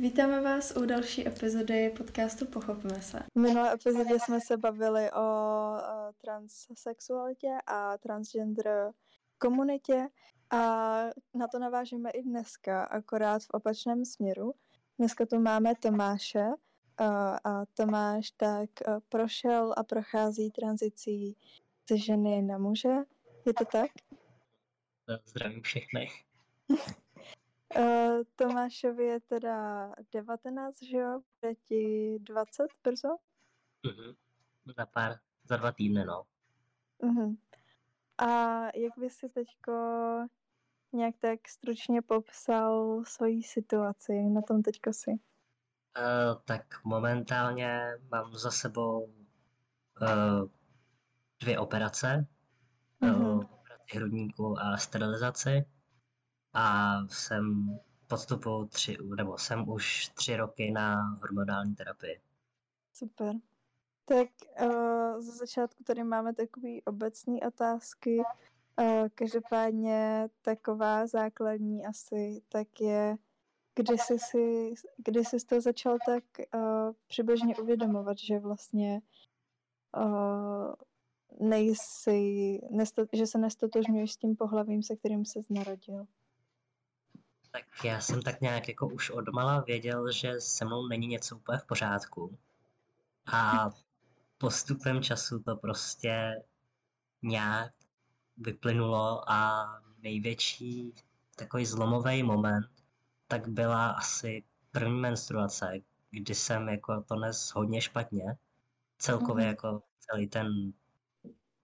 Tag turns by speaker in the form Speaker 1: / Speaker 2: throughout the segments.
Speaker 1: Vítáme vás u další epizody podcastu Pochopme se.
Speaker 2: V minulé epizodě jsme se bavili o, o transsexualitě a transgender komunitě a na to navážeme i dneska, akorát v opačném směru. Dneska tu máme Tomáše a, a Tomáš tak prošel a prochází tranzicí ze ženy na muže. Je to tak?
Speaker 3: Zdravím všechny.
Speaker 2: Uh, Tomášovi je teda 19, že jo? Bude ti 20 brzo?
Speaker 3: Uh-huh. Za pár, za dva týdny, no.
Speaker 2: Uh-huh. A jak by si teďko nějak tak stručně popsal svoji situaci? Jak na tom teďko si?
Speaker 3: Uh, tak momentálně mám za sebou uh, dvě operace. Uh-huh. Uh, operaci hrudníku a sterilizaci a jsem podstupu tři, nebo jsem už tři roky na hormonální terapii.
Speaker 2: Super. Tak uh, za začátku tady máme takové obecné otázky. Uh, každopádně taková základní asi tak je, kdy jsi, si, kdy jsi to začal tak uh, přibližně uvědomovat, že vlastně uh, nejsi, nesto, že se nestotožňuješ s tím pohlavím, se kterým se narodil.
Speaker 3: Tak já jsem tak nějak jako už odmala věděl, že se mnou není něco úplně v pořádku. A postupem času to prostě nějak vyplynulo a největší takový zlomový moment tak byla asi první menstruace, kdy jsem jako to nes hodně špatně. Celkově mm-hmm. jako celý ten,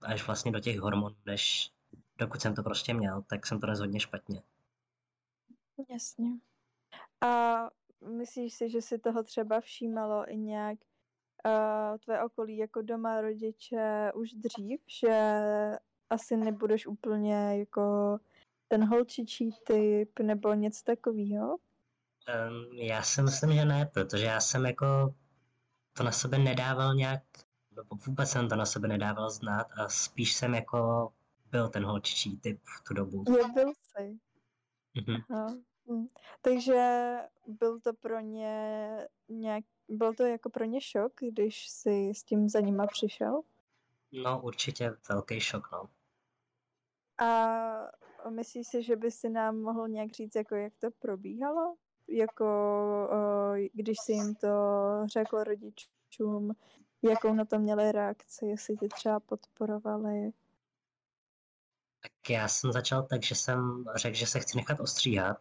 Speaker 3: až vlastně do těch hormonů, než dokud jsem to prostě měl, tak jsem to nes hodně špatně.
Speaker 2: Jasně. A myslíš si, že si toho třeba všímalo i nějak uh, tvé okolí, jako doma rodiče už dřív, že asi nebudeš úplně jako ten holčičí typ nebo něco takového?
Speaker 3: Um, já si myslím, že ne, protože já jsem jako to na sebe nedával nějak, nebo vůbec jsem to na sebe nedával znát a spíš jsem jako byl ten holčičí typ v tu dobu.
Speaker 2: Jo, byl jsi. Mm-hmm. Hm. Takže byl to pro ně nějak, byl to jako pro ně šok, když si s tím za nima přišel?
Speaker 3: No určitě velký šok, no.
Speaker 2: A myslíš si, že by si nám mohl nějak říct, jako jak to probíhalo? Jako když si jim to řekl rodičům, jakou na to měli reakci, jestli tě třeba podporovali?
Speaker 3: Tak já jsem začal tak, že jsem řekl, že se chci nechat ostříhat.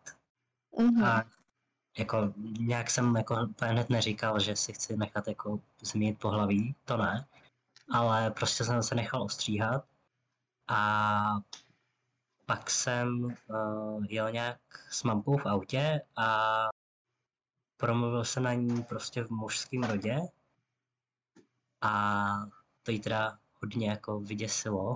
Speaker 2: Mm-hmm.
Speaker 3: A jako nějak jsem jako hned neříkal, že si chci nechat jako změnit pohlaví, to ne. Ale prostě jsem se nechal ostříhat a pak jsem uh, jel nějak s mamkou v autě a promluvil jsem na ní prostě v mužském rodě a to jí teda hodně jako vyděsilo.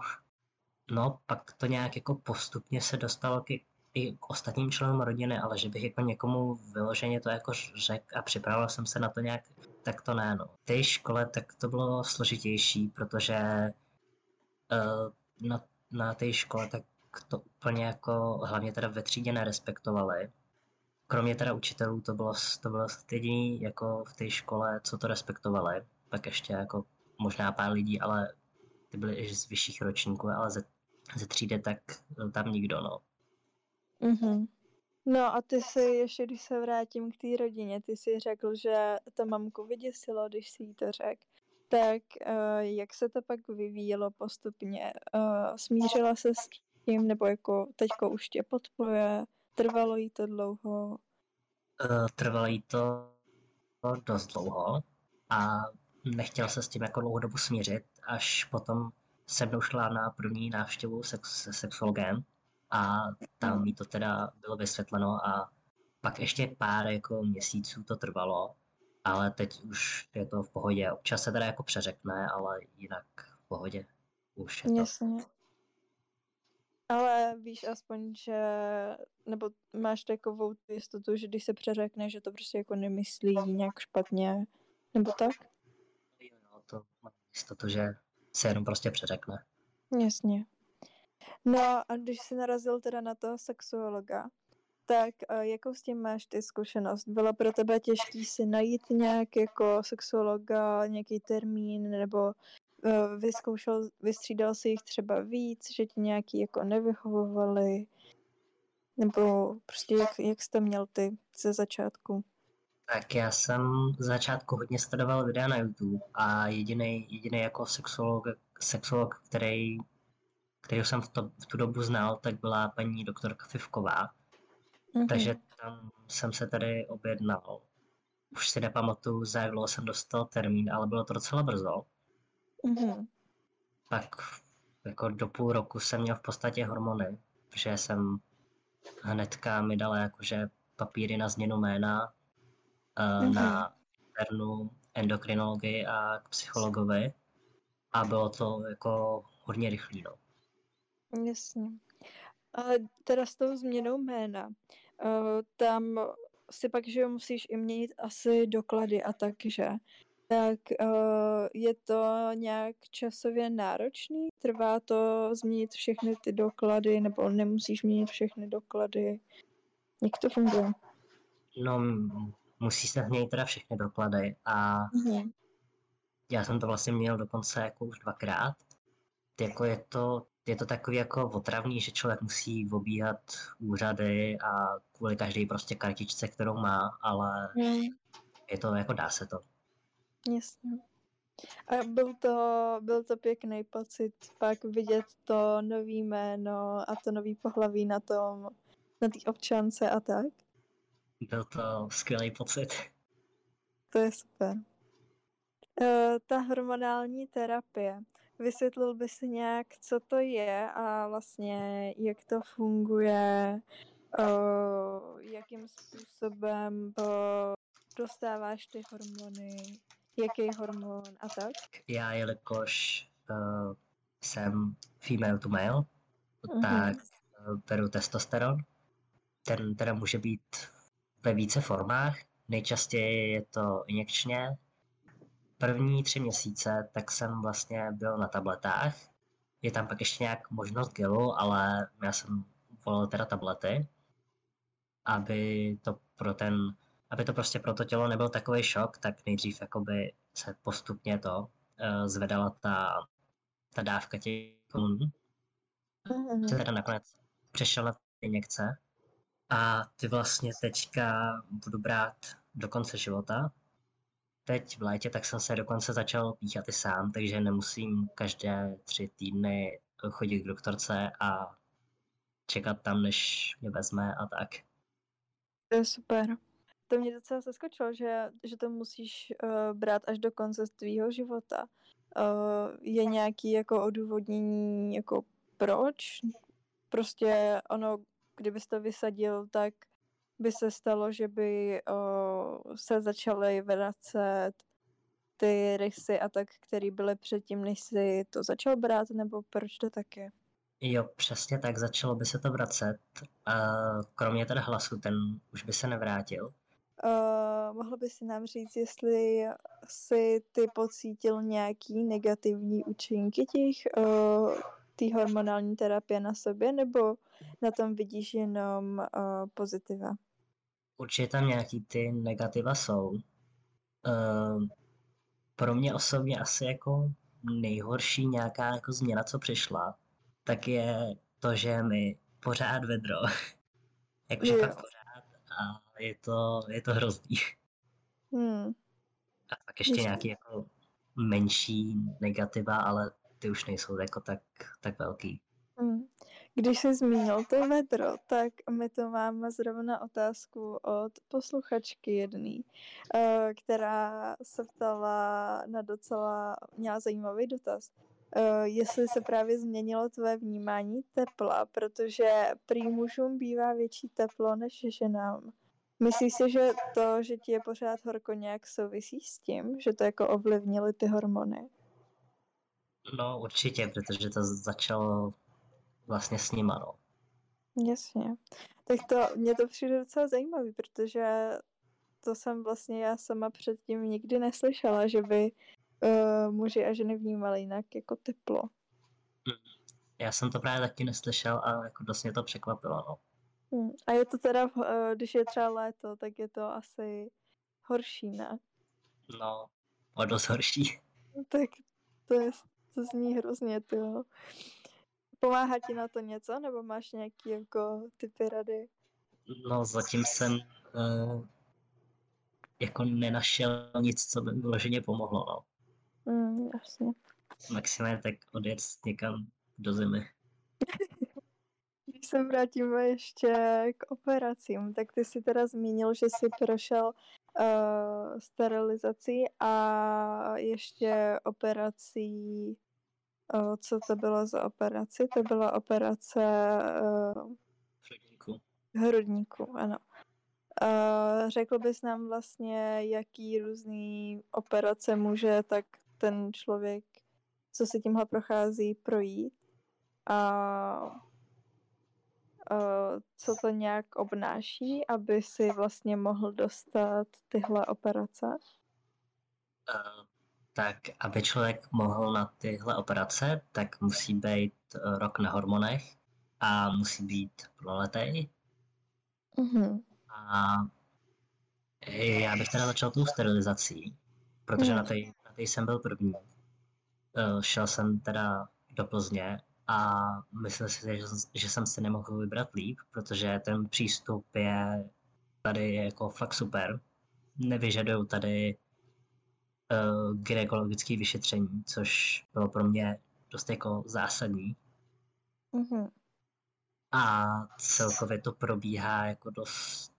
Speaker 3: No, pak to nějak jako postupně se dostalo k, i k ostatním členům rodiny, ale že bych jako někomu vyloženě to jako řekl a připravil jsem se na to nějak, tak to ne, no. V té škole tak to bylo složitější, protože uh, na, na té škole tak to úplně jako, hlavně teda ve třídě nerespektovali. Kromě teda učitelů to bylo, to bylo jediný jako v té škole, co to respektovali. Pak ještě jako možná pár lidí, ale ty byly i z vyšších ročníků, ale ze, ze třídy tak tam nikdo, no.
Speaker 2: Mm-hmm. No a ty si ještě, když se vrátím k té rodině, ty si řekl, že to mamku vyděsilo, když si jí to řekl. Tak uh, jak se to pak vyvíjelo postupně? Uh, smířila se s tím, nebo jako teďko už tě podporuje? Trvalo jí to dlouho?
Speaker 3: Uh, trvalo jí to dost dlouho a nechtěl se s tím jako dlouhou dobu smířit, až potom se mnou šla na první návštěvu sex, se sexologem a tam mi to teda bylo vysvětleno a pak ještě pár jako měsíců to trvalo, ale teď už je to v pohodě. Občas se teda jako přeřekne, ale jinak v pohodě. Už je to.
Speaker 2: Jasně. Ale víš aspoň, že, nebo máš takovou tu jistotu, že když se přeřekne, že to prostě jako nemyslí nějak špatně, nebo tak?
Speaker 3: Jo, jo, to mám jistotu, že se jenom prostě přeřekne.
Speaker 2: Jasně. No a když jsi narazil teda na toho sexuologa, tak uh, jakou s tím máš ty zkušenost? Bylo pro tebe těžký si najít nějak jako sexuologa, nějaký termín, nebo uh, vyzkoušel, vystřídal si jich třeba víc, že ti nějaký jako nevyhovovali? Nebo prostě jak, jak jste měl ty ze začátku?
Speaker 3: Tak já jsem z začátku hodně sledoval videa na YouTube a jediný jediný jako sexuolog, sexuolog který, který jsem v, to, v tu dobu znal, tak byla paní doktorka Fivková. Mm-hmm. Takže tam jsem se tady objednal. Už si nepamatuju, za jak dlouho jsem dostal termín, ale bylo to docela brzo. Mm-hmm. Pak jako do půl roku jsem měl v podstatě hormony, protože jsem hnedka mi dala jakože papíry na změnu jména, mm-hmm. na internu endokrinologii a k psychologovi a bylo to jako hodně rychlý, no.
Speaker 2: Jasně. A teda s tou změnou jména, uh, tam si pak, že musíš i měnit asi doklady a tak, že? Tak uh, je to nějak časově náročný? Trvá to změnit všechny ty doklady, nebo nemusíš měnit všechny doklady? Jak to funguje?
Speaker 3: No, musí se změnit teda všechny doklady a mm-hmm. já jsem to vlastně měl dokonce jako už dvakrát. Jako je to, je to takový jako otravný, že člověk musí obíhat úřady a kvůli každé prostě kartičce, kterou má, ale mm. je to jako dá se to.
Speaker 2: Jasně. A byl to, byl to pěkný pocit pak vidět to nový jméno a to nový pohlaví na tom, na té občance a tak?
Speaker 3: Byl to skvělý pocit.
Speaker 2: To je super. Uh, ta hormonální terapie. Vysvětlil by si nějak, co to je a vlastně jak to funguje, uh, jakým způsobem dostáváš ty hormony, jaký hormon a tak?
Speaker 3: Já, jelikož uh, jsem female to male, uh-huh. tak uh, beru testosteron. Ten teda může být ve více formách. Nejčastěji je to injekčně. První tři měsíce tak jsem vlastně byl na tabletách. Je tam pak ještě nějak možnost gelu, ale já jsem volil teda tablety, aby to pro ten, aby to prostě pro to tělo nebyl takový šok, tak nejdřív jakoby se postupně to uh, zvedala ta, ta dávka těch. Mm-hmm. Teda nakonec přešel na injekce, a ty vlastně teďka budu brát do konce života. Teď v létě tak jsem se dokonce začal píchat i sám, takže nemusím každé tři týdny chodit k doktorce a čekat tam, než mě vezme a tak.
Speaker 2: To je super. To mě docela zaskočilo, že, že to musíš uh, brát až do konce tvýho života. Uh, je nějaký jako odůvodnění, jako proč? Prostě ono, kdybys to vysadil, tak by se stalo, že by o, se začaly vracet ty rysy a tak, které byly předtím, než si to začal brát, nebo proč to tak je?
Speaker 3: Jo, přesně tak, začalo by se to vracet. Kromě teda hlasu, ten už by se nevrátil.
Speaker 2: Uh, mohl by si nám říct, jestli si ty pocítil nějaký negativní účinky těch uh, té hormonální terapie na sobě, nebo na tom vidíš jenom uh, pozitiva?
Speaker 3: Určitě tam nějaký ty negativa jsou. Uh, pro mě osobně asi jako nejhorší nějaká jako změna, co přišla, tak je to, že mi pořád vedro. Jakože fakt pořád a je to, je to hrozný. Hmm. A pak ještě nějaký jako menší negativa, ale ty už nejsou jako tak, tak velký.
Speaker 2: Hmm. Když jsi zmínil to vedro, tak my to máme zrovna otázku od posluchačky jedný, eh, která se ptala na docela, měla zajímavý dotaz. Eh, jestli se právě změnilo tvé vnímání tepla, protože prý mužům bývá větší teplo než ženám. Myslíš si, že to, že ti je pořád horko nějak souvisí s tím, že to jako ovlivnily ty hormony?
Speaker 3: No určitě, protože to začalo vlastně s nima, no.
Speaker 2: Jasně. Tak to, mě to přijde docela zajímavý, protože to jsem vlastně já sama předtím nikdy neslyšela, že by uh, muži a ženy vnímali jinak jako teplo.
Speaker 3: Já jsem to právě taky neslyšel a jako dost mě to překvapilo, no.
Speaker 2: Hmm. A je to teda, v- když je třeba léto, tak je to asi horší, ne?
Speaker 3: No, o dost horší.
Speaker 2: Tak to, je, to zní hrozně, ty jo. Pomáhá ti na to něco, nebo máš nějaký jako typy rady?
Speaker 3: No, zatím jsem uh, jako nenašel nic, co by vyloženě pomohlo, no.
Speaker 2: Mm, jasně.
Speaker 3: Maximálně tak odjet někam do zimy.
Speaker 2: Když se vrátíme ještě k operacím, tak ty si teda zmínil, že jsi prošel uh, sterilizací a ještě operací, uh, co to bylo za operaci? To byla operace uh,
Speaker 3: Hrudníku.
Speaker 2: hrudníku, ano. Uh, řekl bys nám vlastně, jaký různý operace může tak ten člověk, co si tímhle prochází, projít? A co to nějak obnáší, aby si vlastně mohl dostat tyhle operace?
Speaker 3: Uh, tak, aby člověk mohl na tyhle operace, tak musí být uh, rok na hormonech a musí být plnoletý.
Speaker 2: Mm-hmm.
Speaker 3: A já bych teda začal tou sterilizací, protože
Speaker 2: Mm.
Speaker 3: na té na té jsem byl první. Šel jsem teda do Plzně a myslel si, že, že jsem si nemohl vybrat líp, protože ten přístup je tady jako fakt super. Nevyžadují tady uh, gynekologické vyšetření, což bylo pro mě dost jako zásadní.
Speaker 2: Mm-hmm.
Speaker 3: A celkově to probíhá jako dost,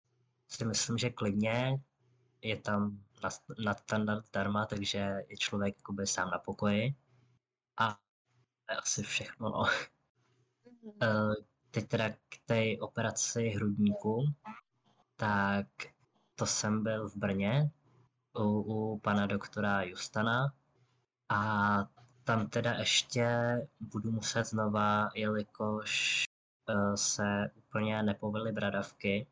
Speaker 3: si myslím, že klidně. Je tam nad- nadstandard zdarma, takže je člověk jakoby sám na pokoji. A asi všechno, no. Eh, Teď teda k té operaci hrudníku, tak to jsem byl v Brně u, u pana doktora Justana a tam teda ještě budu muset znova, jelikož eh, se úplně nepovily bradavky,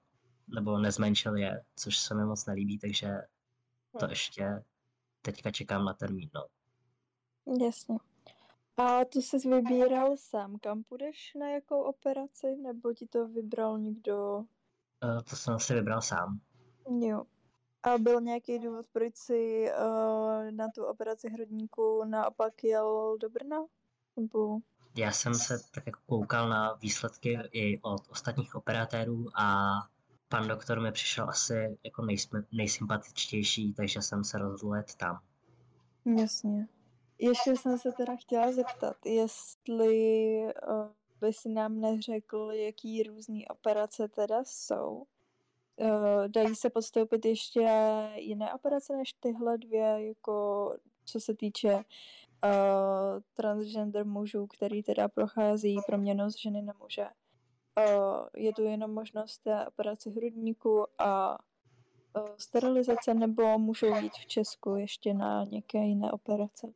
Speaker 3: nebo nezmenšil je, což se mi moc nelíbí, takže to
Speaker 2: Hmm.
Speaker 3: ještě teďka čekám na termín, no.
Speaker 2: Jasně. A tu jsi vybíral sám, kam půjdeš na jakou operaci, nebo ti to vybral někdo?
Speaker 3: Eh, To jsem si vybral sám.
Speaker 2: Jo. A byl nějaký důvod, proč jsi uh, na tu operaci hrudníku naopak jel do Brna? Nebo...
Speaker 3: Já jsem se tak jako koukal na výsledky i od ostatních operatérů a pan doktor mi přišel asi jako nejsme, nejsympatičtější, takže jsem se rozhodl jet tam.
Speaker 2: Jasně. Ještě jsem se teda chtěla zeptat, jestli uh, by si nám neřekl, jaký různý operace teda jsou. Uh, dají se podstoupit ještě jiné operace než tyhle dvě, jako co se týče uh, transgender mužů, který teda prochází proměnou z ženy na muže. Uh, je tu jenom možnost té operace hrudníku a uh, sterilizace, nebo můžou jít v Česku ještě na nějaké jiné operace?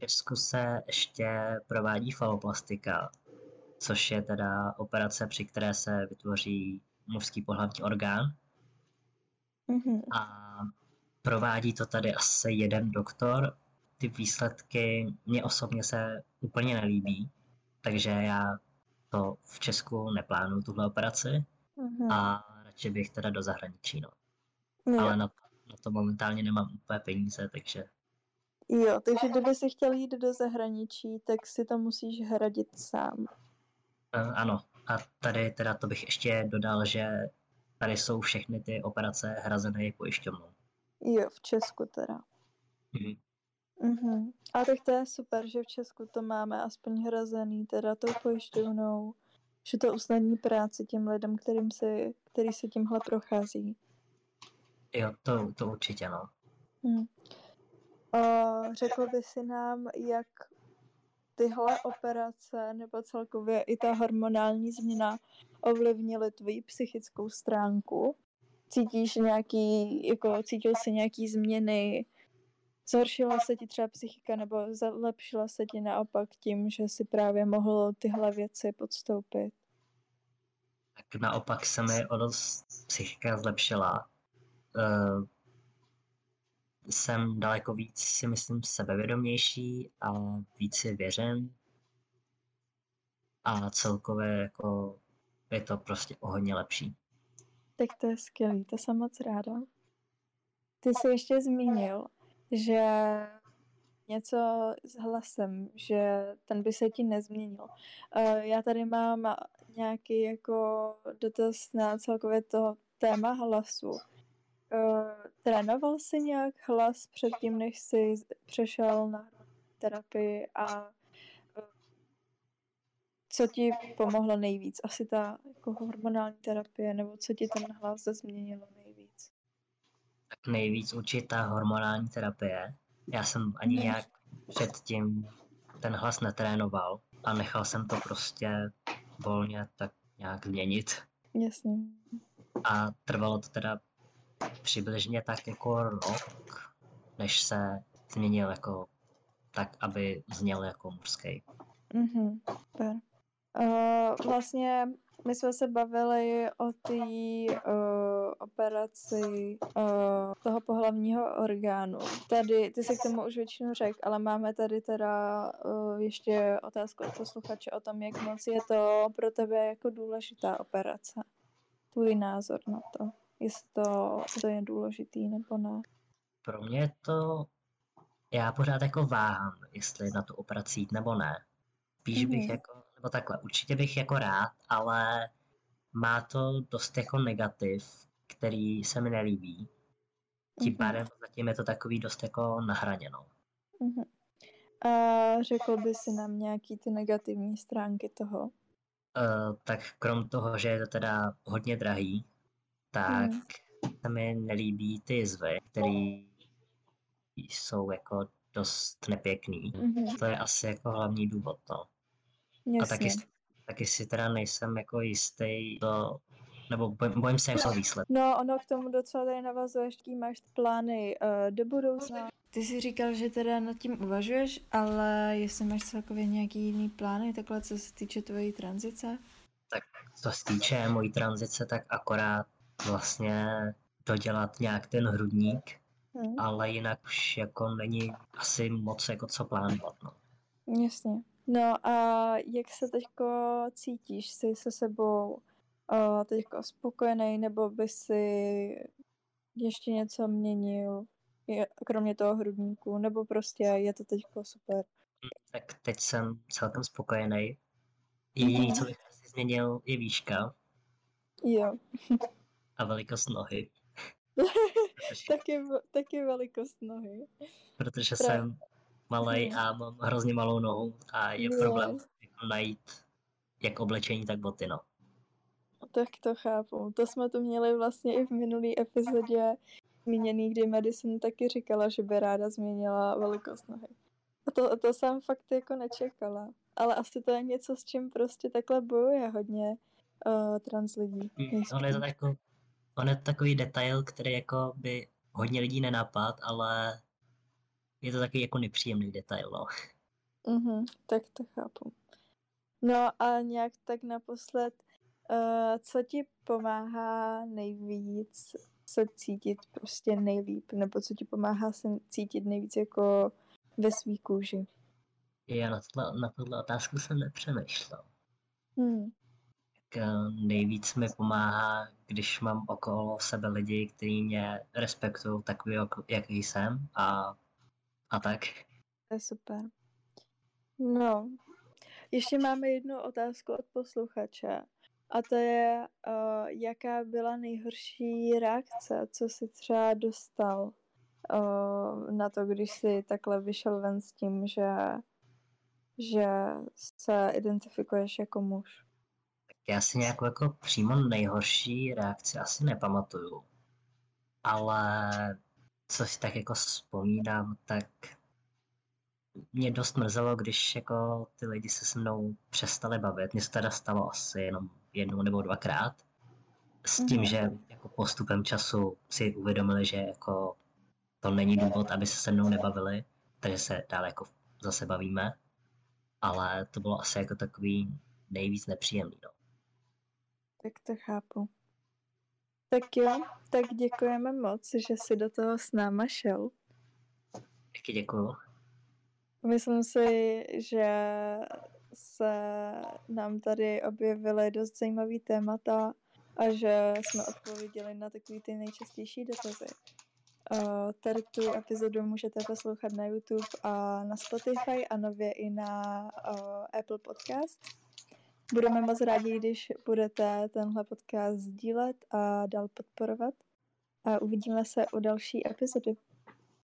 Speaker 3: V Česku se ještě provádí faloplastika, což je teda operace, při které se vytvoří mužský pohlavní orgán
Speaker 2: Mhm.
Speaker 3: a provádí to tady asi jeden doktor. Ty výsledky mě osobně se úplně nelíbí, takže já to v Česku neplánuju, tuhle operaci,
Speaker 2: Mhm.
Speaker 3: a radši bych teda do zahraničí, no.
Speaker 2: Jo.
Speaker 3: Ale na, na to momentálně nemám úplně peníze, takže
Speaker 2: jo, takže kdyby si chtěl jít do zahraničí, tak si to musíš hradit sám.
Speaker 3: uh, ano. A tady teda to bych ještě dodal, že tady jsou všechny ty operace hrazené pojišťovnou.
Speaker 2: Jo, v Česku teda.
Speaker 3: Mhm.
Speaker 2: Mhm. A tak to je super, že v Česku to máme aspoň hrazený, teda tou pojišťovnou, že to usnadní práci těm lidem, kterým si, který se tímhle prochází.
Speaker 3: Jo, to, to určitě, no.
Speaker 2: Hm. Řekl by si nám, jak tyhle operace nebo celkově i ta hormonální změna ovlivnily tvoji psychickou stránku? Cítíš nějaký, jako cítil jsi nějaký změny? Zhoršila se ti třeba psychika nebo zlepšila se ti naopak tím, že si právě mohl tyhle věci podstoupit?
Speaker 3: Tak naopak se mi o dost psychika zlepšila. Uh, jsem daleko víc, si myslím, sebevědomější a víc si věřím. A celkově jako je to prostě o hodně lepší.
Speaker 2: Tak to je skvělý, to jsem moc ráda. Ty jsi ještě zmínil, že něco s hlasem, že ten by se ti nezměnil. Uh, já tady mám nějaký jako dotaz na celkově to téma hlasu. Uh, trénoval jsi nějak hlas předtím, než jsi přešel na terapii a uh, co ti pomohlo nejvíc? Asi ta jako hormonální terapie, nebo co ti ten hlas změnilo nejvíc?
Speaker 3: Tak nejvíc určitá hormonální terapie. Já jsem ani hmm. nějak předtím ten hlas netrénoval a nechal jsem to prostě volně tak nějak měnit.
Speaker 2: Jasně.
Speaker 3: A trvalo to teda přibližně tak jako rok, než se změnil jako tak, aby zněl jako mužský.
Speaker 2: Mhm, super. Uh, vlastně my jsme se bavili o té uh, operaci uh, toho pohlavního orgánu. Tady, ty se k tomu už většinou řekl, ale máme tady teda uh, ještě otázku od posluchače o tom, jak moc je to pro tebe jako důležitá operace. Tvůj názor na to, jestli to, to je důležitý nebo ne.
Speaker 3: Pro mě je to, já pořád jako váhám, jestli na tu operaci jít nebo ne. Spíš mm-hmm. bych mhm. jako nebo takhle, určitě bych jako rád, ale má to dost jako negativ, který se mi nelíbí. Tím mm-hmm. pádem zatím je to takový dost jako nahraněno.
Speaker 2: Mm-hmm. A řekl by si nám nějaký ty negativní stránky toho?
Speaker 3: Uh, tak krom toho, že je to teda hodně drahý, tak mm. se mi nelíbí ty zvy, které jsou jako dost nepěkný. Mm-hmm. To je asi jako hlavní důvod, no. Jasně. A taky, taky si teda nejsem jako jistý to, nebo bojím, bojím se, jak jsou výsledky.
Speaker 2: No, ono k tomu docela tady navazuješ, jaký máš plány uh, do budoucna.
Speaker 1: Ty jsi říkal, že teda nad tím uvažuješ, ale jestli máš celkově nějaký jiný plány, takhle co se týče tvojí tranzice?
Speaker 3: Tak co se týče mojí tranzice, tak akorát vlastně dodělat nějak ten hrudník, hmm. ale jinak už jako není asi moc jako co plánovat, no.
Speaker 2: Jasně. No a jak se teďko cítíš? Jsi se sebou uh, teďko spokojený, nebo by si ještě něco měnil, kromě toho hrudníku, nebo prostě je to teďko super?
Speaker 3: Tak teď jsem celkem spokojený. Jediný, co bych asi změnil, je výška.
Speaker 2: Jo.
Speaker 3: a velikost nohy.
Speaker 2: taky, taky velikost nohy.
Speaker 3: Protože Pra... jsem malý a mám hrozně malou nohu a je problém jako najít jak oblečení, tak boty, no.
Speaker 2: Tak to chápu. To jsme tu měli vlastně i v minulé epizodě zmíněný, kdy Madison taky říkala, že by ráda změnila velikost nohy. A to, to jsem fakt jako nečekala. Ale asi to je něco, s čím prostě takhle bojuje hodně uh, trans lidí.
Speaker 3: Mm, on je to jako, on je takový detail, který jako by hodně lidí nenapad, ale je to taky jako nepříjemný detail, no.
Speaker 2: Mhm, tak to chápu. No a nějak tak naposled, uh, co ti pomáhá nejvíc se cítit prostě nejlíp, nebo co ti pomáhá se cítit nejvíc jako ve svý kůži?
Speaker 3: Já na tohle, na tohle otázku jsem nepřemýšlel.
Speaker 2: Hmm.
Speaker 3: Tak, uh, nejvíc mi pomáhá, když mám okolo sebe lidi, kteří mě respektují takový, jaký jsem a a tak.
Speaker 2: To je super. No, ještě máme jednu otázku od posluchače. A to je, uh, jaká byla nejhorší reakce, co jsi třeba dostal uh, na to, když jsi takhle vyšel ven s tím, že, že se identifikuješ jako muž?
Speaker 3: Já si nějakou jako přímo nejhorší reakci asi nepamatuju. Ale co si tak jako vzpomínám, tak mě dost mrzelo, když jako ty lidi se se mnou přestali bavit. Mně se teda stalo asi jenom jednou nebo dvakrát. S tím, mm-hmm. že jako postupem času si uvědomili, že jako to není důvod, aby se se mnou nebavili, takže se dále jako zase bavíme. Ale to bylo asi jako takový nejvíc nepříjemný. No.
Speaker 2: Tak to chápu. Tak jo, tak děkujeme moc, že jsi do toho s náma šel.
Speaker 3: Taky děkuju.
Speaker 2: Myslím si, že se nám tady objevily dost zajímavý témata a že jsme odpověděli na takový ty nejčastější dotazy. Uh, tady tu epizodu můžete poslouchat na YouTube a na Spotify a nově i na uh, Apple Podcast. Budeme moc rádi, když budete tenhle podcast sdílet a dál podporovat. A uvidíme se u další epizody.